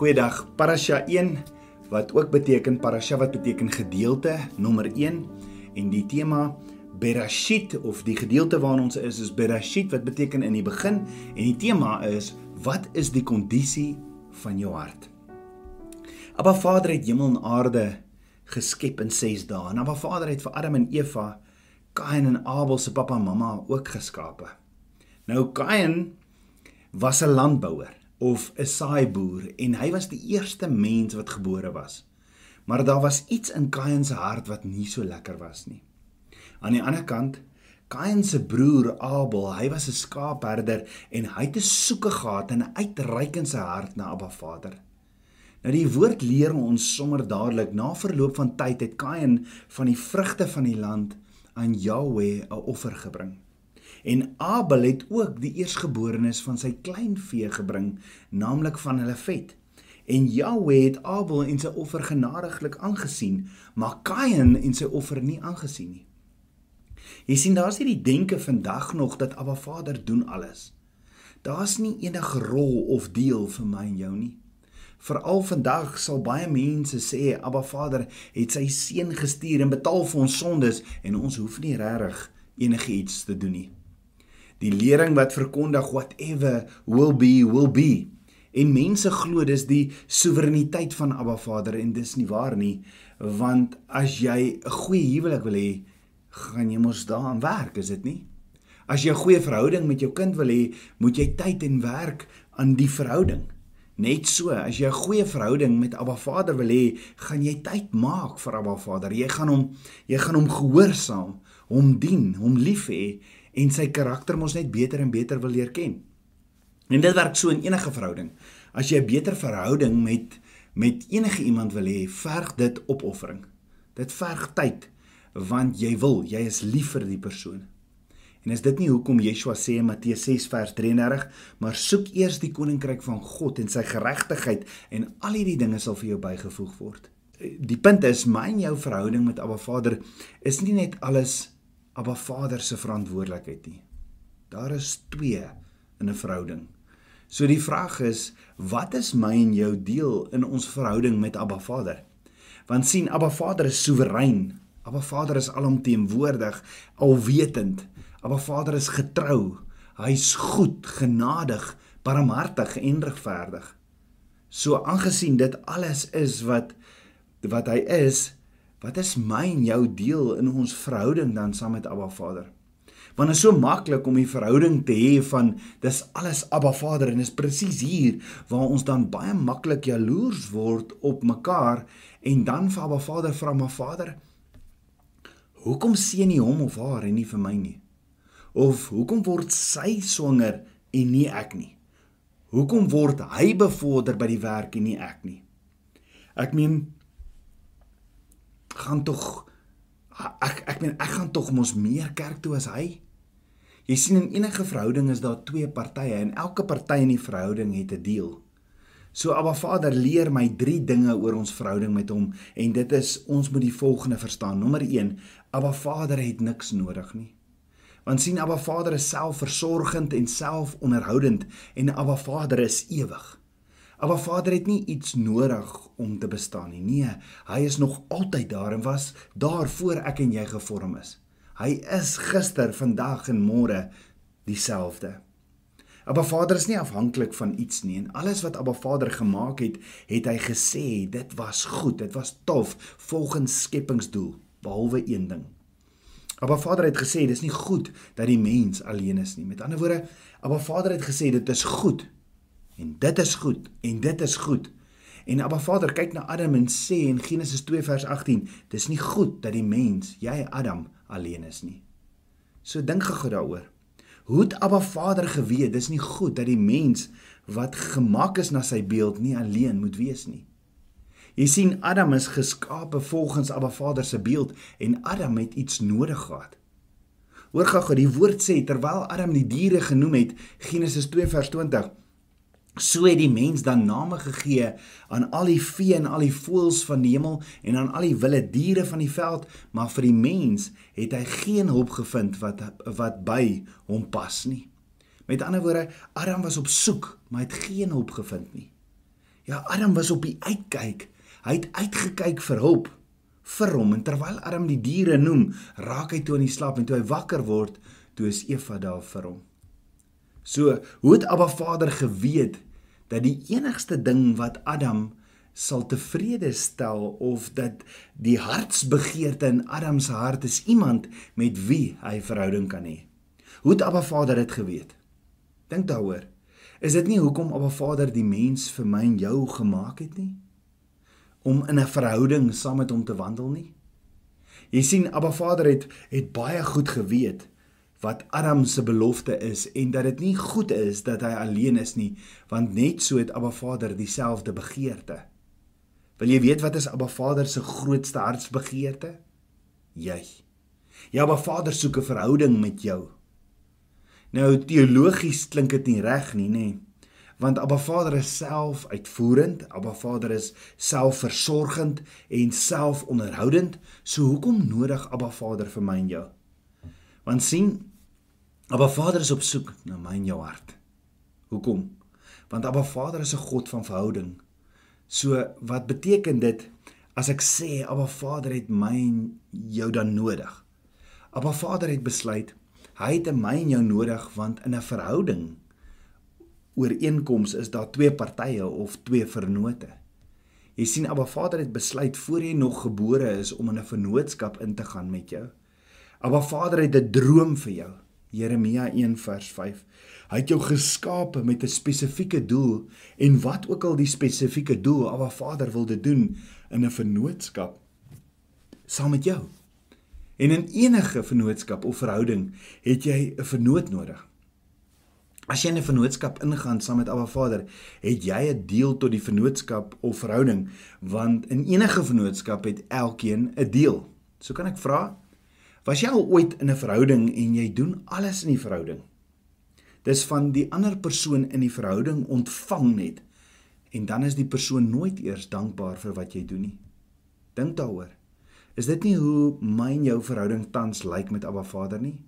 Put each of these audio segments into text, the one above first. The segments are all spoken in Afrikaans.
Goeiedag. Parasha 1 wat ook beteken parasha wat beteken gedeelte nommer 1 en die tema Berashit of die gedeelte waarin ons is is Berashit wat beteken in die begin en die tema is wat is die kondisie van jou hart? Abba Vader het hemel en aarde geskep in 6 dae. En Abba Vader het vir Adam en Eva Kain en Abel se pappa en mamma ook geskape. Nou Kain was 'n landbouer of 'n saaiboer en hy was die eerste mens wat gebore was. Maar daar was iets in Kain se hart wat nie so lekker was nie. Aan die ander kant, Kain se broer Abel, hy was 'n skaapherder en hy het 'n soeke gehad en uitreik in sy hart na Abba Vader. Nou die woord leer ons sommer dadelik na verloop van tyd het Kain van die vrugte van die land aan Jahweh 'n offer gebring. En Abel het ook die eersgeborenes van sy kleinvee gebring, naamlik van hulle vet. En Jahweh het Abel en sy offer genadiglik aangesien, maar Kain en sy offer nie aangesien nie. Jy sien daar's hierdie denke vandag nog dat Abba Vader doen alles. Daar's nie enige rol of deel vir my en jou nie. Veral vandag sal baie mense sê Abba Vader het sy seun gestuur en betaal vir ons sondes en ons hoef nie regtig enigiets te doen nie die lering wat verkondig whatever will be will be. En mense glo dis die soewereiniteit van Abba Vader en dis nie waar nie want as jy 'n goeie huwelik wil hê gaan jy mos daaraan werk is dit nie? As jy 'n goeie verhouding met jou kind wil hê moet jy tyd en werk aan die verhouding. Net so as jy 'n goeie verhouding met Abba Vader wil hê gaan jy tyd maak vir Abba Vader. Jy gaan hom jy gaan hom gehoorsaam hom dien hom lief hê en sy karakter mos net beter en beter wil leer ken. En dit werk so in enige verhouding. As jy 'n beter verhouding met met enige iemand wil hê, verg dit opoffering. Dit verg tyd want jy wil, jy is lief vir die persoon. En is dit nie hoekom Yeshua sê in Matteus 6 vers 33, maar soek eers die koninkryk van God en sy geregtigheid en al hierdie dinge sal vir jou bygevoeg word. Die punt is, my en jou verhouding met Abba Vader is nie net alles Abba Vader se verantwoordelikheid nie. Daar is twee in 'n verhouding. So die vraag is, wat is my en jou deel in ons verhouding met Abba Vader? Want sien, Abba Vader is soewerein. Abba Vader is alomteenwoordig, alwetend. Abba Vader is getrou. Hy's goed, genadig, barmhartig en regverdig. So aangesien dit alles is wat wat hy is, Wat is my en jou deel in ons verhouding dan saam met Abba Vader? Want dit is so maklik om 'n verhouding te hê van dis alles Abba Vader en is presies hier waar ons dan baie maklik jaloers word op mekaar en dan vir Abba Vader vra maar Vader hoekom seën nie hom of haar en nie vir my nie? Of hoekom word sy swanger en nie ek nie? Hoekom word hy bevorder by die werk en nie ek nie? Ek meen gaan tog ek ek meen ek gaan tog mos meer kerk toe as hy. Jy sien in enige verhouding is daar twee partye en elke party in die verhouding het 'n deel. So Abba Vader leer my drie dinge oor ons verhouding met hom en dit is ons moet die volgende verstaan. Nommer 1, Abba Vader het niks nodig nie. Want sien Abba Vader is selfversorgend en selfonderhoudend en Abba Vader is ewig. Maar Vader het nie iets nodig om te bestaan nie. Nee, hy is nog altyd daar en was daar voor ek en jy gevorm is. Hy is gister, vandag en môre dieselfde. Abba Vader is nie afhanklik van iets nie en alles wat Abba Vader gemaak het, het hy gesê dit was goed, dit was tof volgens skepingsdoel, behalwe een ding. Abba Vader het gesê dis nie goed dat die mens alleen is nie. Met ander woorde, Abba Vader het gesê dit is goed En dit is goed en dit is goed. En Abba Vader kyk na Adam en sê in Genesis 2 vers 18, dis nie goed dat die mens, jy Adam, alleen is nie. So dink gou daaroor. Hoe het Abba Vader geweet dis nie goed dat die mens wat gemaak is na sy beeld nie alleen moet wees nie. Jy sien Adam is geskape volgens Abba Vader se beeld en Adam het iets nodig gehad. Hoor gou, die woord sê terwyl Adam die diere genoem het, Genesis 2 vers 20, So het die mens dan name gegee aan al die vee en al die voëls van die hemel en aan al die wilde diere van die veld, maar vir die mens het hy geen hulp gevind wat wat by hom pas nie. Met ander woorde, Adam was op soek, maar het geen hulp gevind nie. Ja, Adam was op die uitkyk. Hy het uitgekyk vir hulp vir hom en terwyl Adam die diere noem, raak hy toe in die slaap en toe hy wakker word, toe is Eva daar vir hom. So, hoe het Abba Vader geweet dat die enigste ding wat Adam sal tevrede stel of dat die hartsbegeerte in Adam se hart is iemand met wie hy verhouding kan hê? Hoe het Abba Vader dit geweet? Dink daaroor. Is dit nie hoekom Abba Vader die mens vir my en jou gemaak het nie? Om in 'n verhouding saam met hom te wandel nie? Jy sien Abba Vader het het baie goed geweet wat Adam se belofte is en dat dit nie goed is dat hy alleen is nie, want net so het Abba Vader dieselfde begeerte. Wil jy weet wat is Abba Vader se grootste hartsbegeerte? Jy. Ja, Abba Vader soek 'n verhouding met jou. Nou teologies klink dit nie reg nie, nê? Want Abba Vader is self uitvoerend, Abba Vader is selfversorgend en selfonderhoudend. So hoekom nodig Abba Vader vir my en jou? Want sien, Abba Vader is op soek na my en jou hart. Hoekom? Want Abba Vader is 'n God van verhouding. So wat beteken dit as ek sê Abba Vader het my en jou dan nodig? Abba Vader het besluit Hy het my en jou nodig want in 'n verhouding ooreenkoms is daar twee partye of twee vernote. Jy sien Abba Vader het besluit voor jy nog gebore is om in 'n vennootskap in te gaan met jou. Abba Vader het 'n droom vir jou. Jeremia 1 vers 5. Hy het jou geskape met 'n spesifieke doel en wat ook al die spesifieke doel Abba Vader wil dit doen in 'n vennootskap saam met jou. En in enige vennootskap of verhouding het jy 'n vennoot nodig. As jy in 'n vennootskap ingaan saam met Abba Vader, het jy 'n deel tot die vennootskap of verhouding, want in enige vennootskap het elkeen 'n deel. So kan ek vra, was jy al ooit in 'n verhouding en jy doen alles in die verhouding? Dis van die ander persoon in die verhouding ontvang net en dan is die persoon nooit eers dankbaar vir wat jy doen nie. Dink daaroor. Is dit nie hoe my en jou verhouding tans lyk met Abba Vader nie?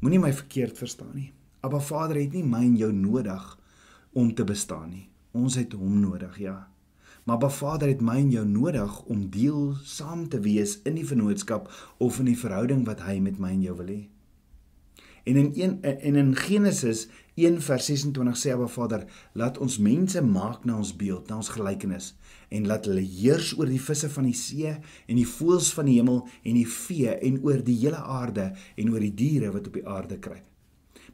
Moenie my verkeerd verstaan nie. Abba Vader het nie my en jou nodig om te bestaan nie. Ons het hom nodig, ja. Maar Abba Vader het my en jou nodig om deel saam te wees in die vennootskap of in die verhouding wat hy met my en jou wil hê. En in een en in Genesis 1 vers 26 sê Abba Vader, laat ons mense maak na ons beeld, na ons gelykenis en laat hulle heers oor die visse van die see en die voëls van die hemel en die vee en oor die hele aarde en oor die diere wat op die aarde kruip.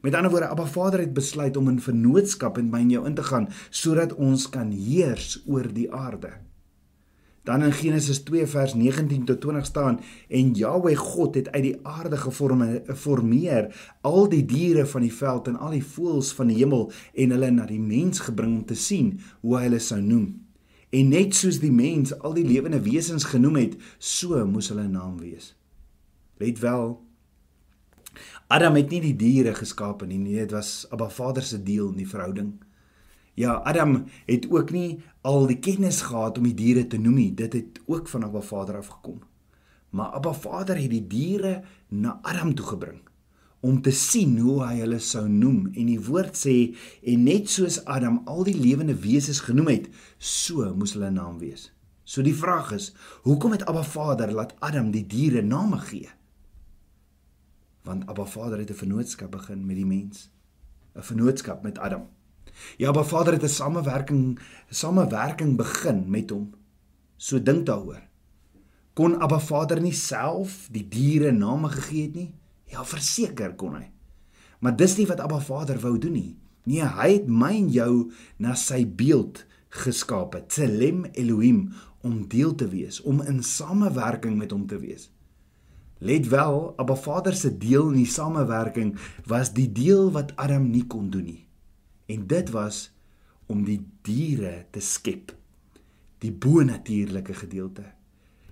Met ander woorde, Abba Vader het besluit om in vennootskap met my en jou in te gaan sodat ons kan heers oor die aarde. Dan in Genesis 2 vers 19 tot 20 staan en Jahweh God het uit die aarde geformeer al die diere van die veld en al die voëls van die hemel en hulle na die mens gebring om te sien hoe hy hulle sou noem. En net soos die mens al die lewende wesens genoem het, so moes hulle naam wees. Let wel Adam het nie die diere geskaap nie, nee, dit was Abba Vader se deel in die verhouding. Ja, Adam het ook nie al die kennis gehad om die diere te noem nie. Dit het ook van Abba Vader af gekom. Maar Abba Vader het die diere na Adam toe gebring om te sien hoe hy hulle sou noem en die woord sê en net soos Adam al die lewende wesens genoem het, so moes hulle naam wees. So die vraag is, hoekom het Abba Vader laat Adam die diere name gee? Want Abba Vader het 'n vennootskap begin met die mens. 'n Vennootskap met Adam. Ja, Abba Vader het 'n samewerking samewerking begin met hom. So dink daaroor. Kon Abba Vader nie self die diere name gegee het nie? Ja, verseker kon hy. Maar dis nie wat Abba Vader wou doen nie. Nee, hy het my en jou na sy beeld geskaap, Tselem Elohim, om deel te wees, om in samewerking met hom te wees. Let wel, Abba Vader se deel in die samewerking was die deel wat Adam nie kon doen nie. En dit was om die diere te skep. Die bonatuurlike gedeelte.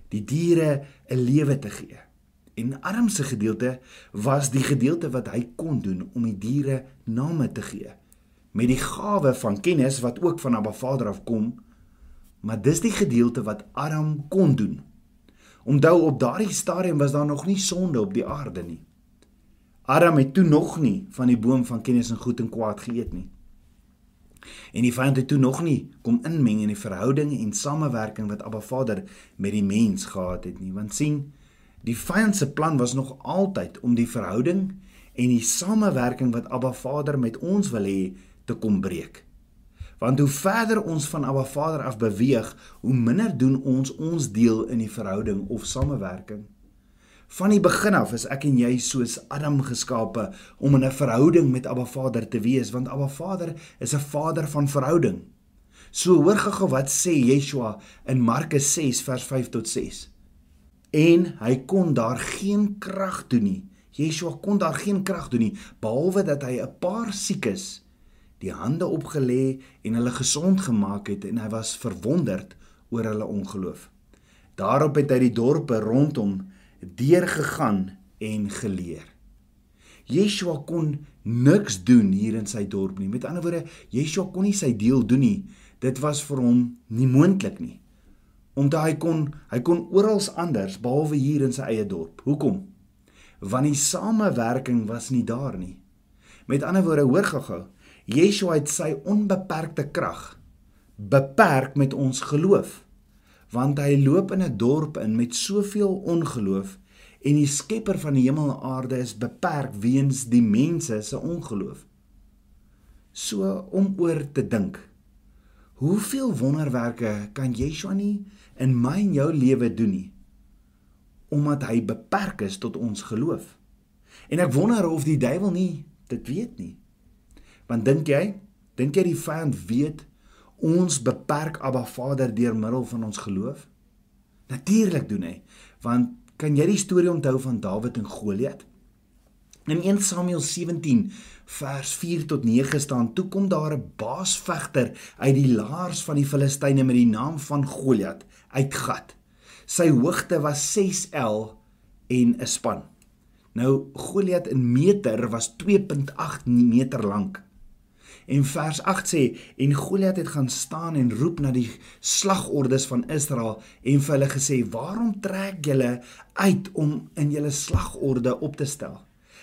Die diere 'n lewe te gee. En Adam se gedeelte was die gedeelte wat hy kon doen om die diere name te gee met die gawe van kennis wat ook van Abba Vader afkom. Maar dis die gedeelte wat Adam kon doen. Onthou op daardie stadium was daar nog nie sonde op die aarde nie. Adam het toe nog nie van die boom van kennis en goed en kwaad geëet nie. En die vyand het toe nog nie kom inmeng in die verhouding en samewerking wat Abba Vader met die mens gehad het nie. Want sien, die vyand se plan was nog altyd om die verhouding en die samewerking wat Abba Vader met ons wil hê te kom breek. Want hoe verder ons van Abba Vader af beweeg, hoe minder doen ons ons deel in die verhouding of samewerking. Van die begin af is ek en jy soos Adam geskape om in 'n verhouding met Abba Vader te wees, want Abba Vader is 'n Vader van verhouding. So hoor gou wat sê Yeshua in Markus 6 vers 5 tot 6. En hy kon daar geen krag doen nie. Yeshua kon daar geen krag doen nie behalwe dat hy 'n paar siekes die hande opgelê en hulle gesond gemaak het en hy was verwonderd oor hulle ongeloof. Daarop het hy die dorpe rondom deurgegaan en geleer. Yeshua kon niks doen hier in sy dorp nie. Met ander woorde, Yeshua kon nie sy deel doen nie. Dit was vir hom nie moontlik nie. Omdat hy kon hy kon oral anders behalwe hier in sy eie dorp. Hoekom? Want die samewerking was nie daar nie. Met ander woorde, hoor gou-gou. Yeshua het sy onbeperkte krag beperk met ons geloof want hy loop in 'n dorp in met soveel ongeloof en die skepper van die hemel en aarde is beperk weens die mense se ongeloof. So om oor te dink. Hoeveel wonderwerke kan Yeshua nie in my en jou lewe doen nie omdat hy beperk is tot ons geloof. En ek wonder of die duiwel nie dit weet nie. Want dink jy, dink jy die vyand weet ons beperk Abba Vader deur middel van ons geloof? Natuurlik doen hy. Want kan jy die storie onthou van Dawid en Goliat? In 1 Samuel 17 vers 4 tot 9 staan: "Toe kom daar 'n baasvegter uit die laars van die Filistyne met die naam van Goliat uit Gat. Sy hoogte was 6L en 'n span." Nou Goliat in meter was 2.8 meter lank. En vers 8 sê en Goliat het gaan staan en roep na die slagordes van Israel en vir hulle gesê: "Waarom trek julle uit om in julle slagorde op te stel?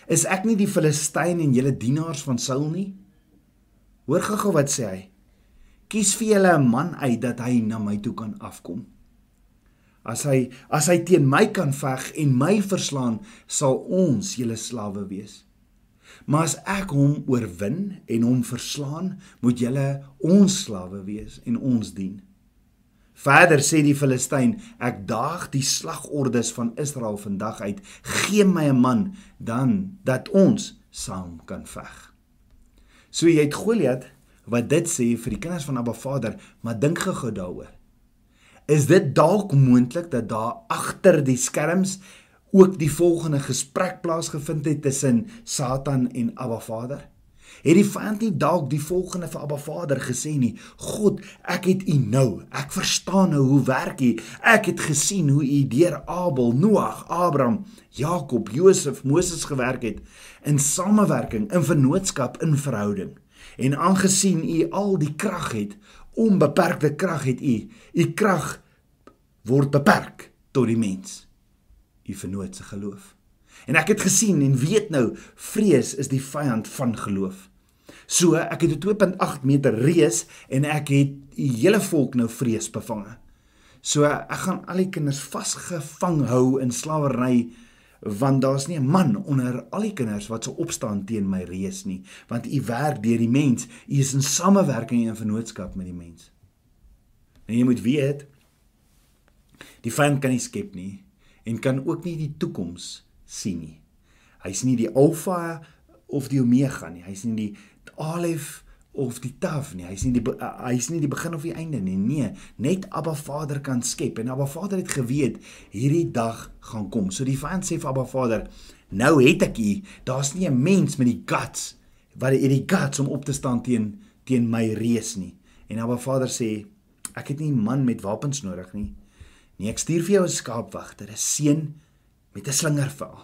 Is ek nie die Filistyn en julle dienaars van Saul nie?" Hoor gou wat sê hy. Kies vir julle 'n man uit dat hy na my toe kan afkom. As hy as hy teen my kan veg en my verslaan, sal ons julle slawe wees. Maar as ek hom oorwin en hom verslaan, moet julle ons slawe wees en ons dien. Verder sê die Filistyn, ek daag die slagordes van Israel vandag uit, gee my 'n man dan dat ons saam kan veg. So jy het Goliat wat dit sê vir die kinders van Abba Vader, maar dink gou daaroor. Is dit dalk moontlik dat daar agter die skerms ook die volgende gesprek plaasgevind het tussen Satan en Abba Vader? Het die vyand nie dalk die volgende vir Abba Vader gesê nie: "God, ek het U nou. Ek verstaan nou hoe werk U. Ek het gesien hoe U deur Abel, Noag, Abraham, Jakob, Josef, Moses gewerk het in samewerking, in vennootskap, in verhouding. En aangesien U al die krag het, onbeperkte krag het U, U krag word beperk tot die mens." U vernoot se geloof. En ek het gesien en weet nou, vrees is die vyand van geloof. So, ek het 'n 2.8 meter reus en ek het die hele volk nou vrees bevange. So, ek gaan al die kinders vasgevang hou in slawerny want daar's nie 'n man onder al die kinders wat sou opstaan teen my reus nie, want u werk deur die mens, u is in samewerking en vennootskap met die mens. En jy moet weet, die vyand kan nie skep nie en kan ook nie die toekoms sien nie. Hy's nie die alfa of die omega nie. Hy's nie die alef of die taf nie. Hy's nie die hy's nie die begin of die einde nie. Nee, net Abba Vader kan skep en Abba Vader het geweet hierdie dag gaan kom. So die vyand sê vir Abba Vader, nou het ek u. Daar's nie 'n mens met die guts wat het die guts om op te staan teen teen my reus nie. En Abba Vader sê, ek het nie man met wapens nodig nie. Nee, ek stuur vir jou 'n skaapwagter, 'n seun met 'n slingervel.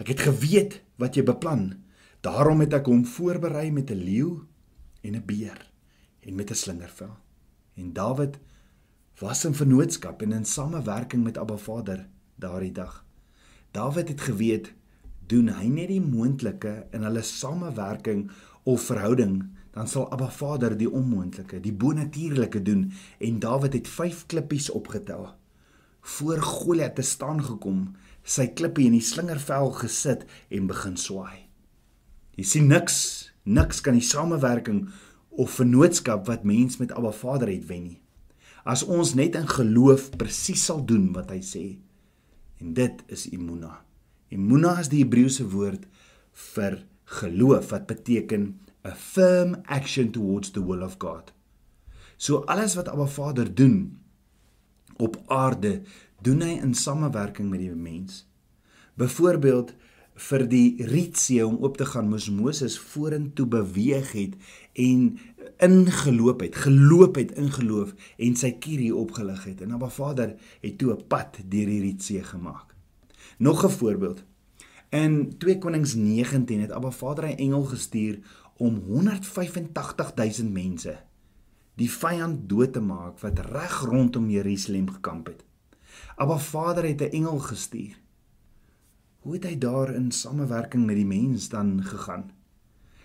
Ek het geweet wat jy beplan. Daarom het ek hom voorberei met 'n leeu en 'n beer en met 'n slingervel. En Dawid was in vennootskap en in samewerking met Abba Vader daardie dag. Dawid het geweet doen hy net die moontlike in hulle samewerking of verhouding dan sal Abba Vader die onmoontlike, die bonatuurlike doen en Dawid het 5 klippies opgetel. Voor Goliat te staan gekom, sy klippie in die slingervel gesit en begin swaai. Jy sien niks, niks kan die samewerking of vennootskap wat mens met Abba Vader het wen nie. As ons net in geloof presies sal doen wat hy sê. En dit is imuna. Imuna is die Hebreëse woord vir geloof wat beteken a firm action towards the will of God. So alles wat Abba Vader doen op aarde, doen hy in samewerking met die mens. Byvoorbeeld vir die Rietsee om oop te gaan moes Moses vorentoe beweeg het en ingeloop het, geloop het in geloof en sy kierie opgelig het. En Abba Vader het toe 'n pad deur die Rietsee gemaak. Nog 'n voorbeeld. In 2 Konings 19 het Abba Vader 'n engel gestuur om 185000 mense die vyand dood te maak wat reg rondom Jerusalem gekamp het. Abba Vader het 'n engel gestuur. Hoe het hy daar in samewerking met die mens dan gegaan?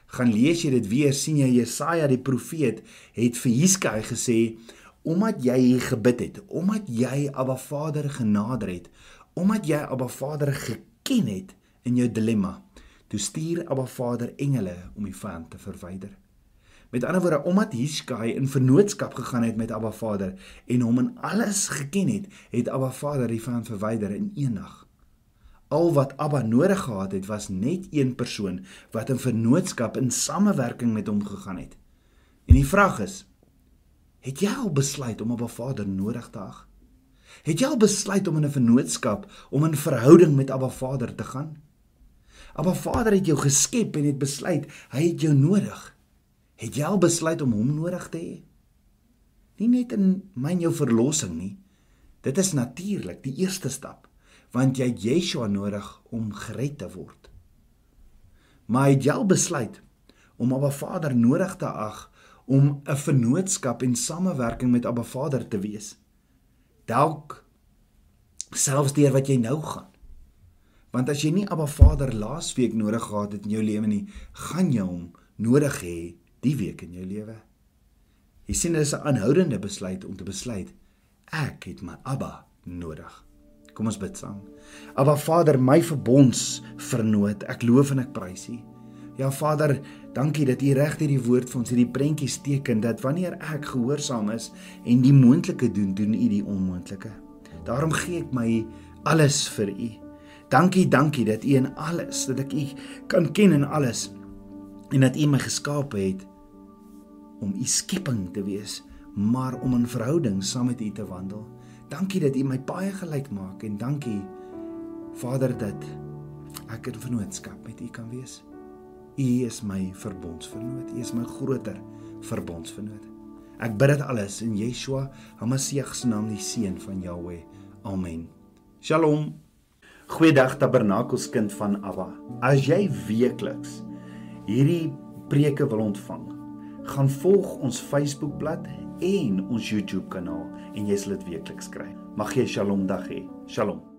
Gaan lees jy dit weer sien jy Jesaja die profeet het vir Hizkia gesê omdat jy hier gebid het, omdat jy Abba Vader genader het, omdat jy Abba Vader geken het in jou dilemma, toe stuur Abba Vader engele om die vyand te verwyder. Met ander woorde, omdat Hiskai in vennootskap gegaan het met Abba Vader en hom in alles geken het, het Abba Vader die vyand verwyder in een nag. Al wat Abba nodig gehad het, was net een persoon wat in vennootskap in samewerking met hom gegaan het. En die vraag is: Het jy al besluit om Abba Vader nodig te hê? Het jy al besluit om in 'n vennootskap, om in verhouding met Abba Vader te gaan? Abba Vader het jou geskep en het besluit hy het jou nodig. Het jy al besluit om hom nodig te hê? Nie net in myn jou verlossing nie. Dit is natuurlik die eerste stap want jy het Yeshua nodig om gered te word. Maar het jy al besluit om Abba Vader nodig te ag om 'n vennootskap en samewerking met Abba Vader te wees? Dalk selfs deur wat jy nou gaan. Want as jy nie Abba Vader laasweek nodig gehad het in jou lewe nie, gaan jy hom nodig hê die week in jou lewe. Jy sien dit is 'n aanhoudende besluit om te besluit ek het my Abba nodig. Kom ons bid saam. Abba Vader, my verbonds vernoot, ek loof en ek prys U. Ja Vader, dankie dat U reg hierdie woord vir ons hierdie prentjies teken dat wanneer ek gehoorsaam is en die moontlike doen, doen U die onmoontlike. Daarom gee ek my alles vir U. Dankie, dankie dat U in alles, dat ek U kan ken in alles en dat U my geskaap het om U skepping te wees, maar om in verhouding saam met U te wandel. Dankie dat U my baie gelyk maak en dankie Vader dat ek in vennootskap met U kan wees. U is my verbondsvernoot. U is my groter verbondsvernoot. Ek bid dit alles in Yeshua HaMashiach se naam, die seun van Jahweh. Amen. Shalom. Goeiedag Tabernakelskind van Abba. As jy weekliks hierdie preke wil ontvang, gaan volg ons Facebookblad en ons YouTube kanaal en jy sal dit weekliks kry. Mag jy 'n Shalom dag hê. Shalom.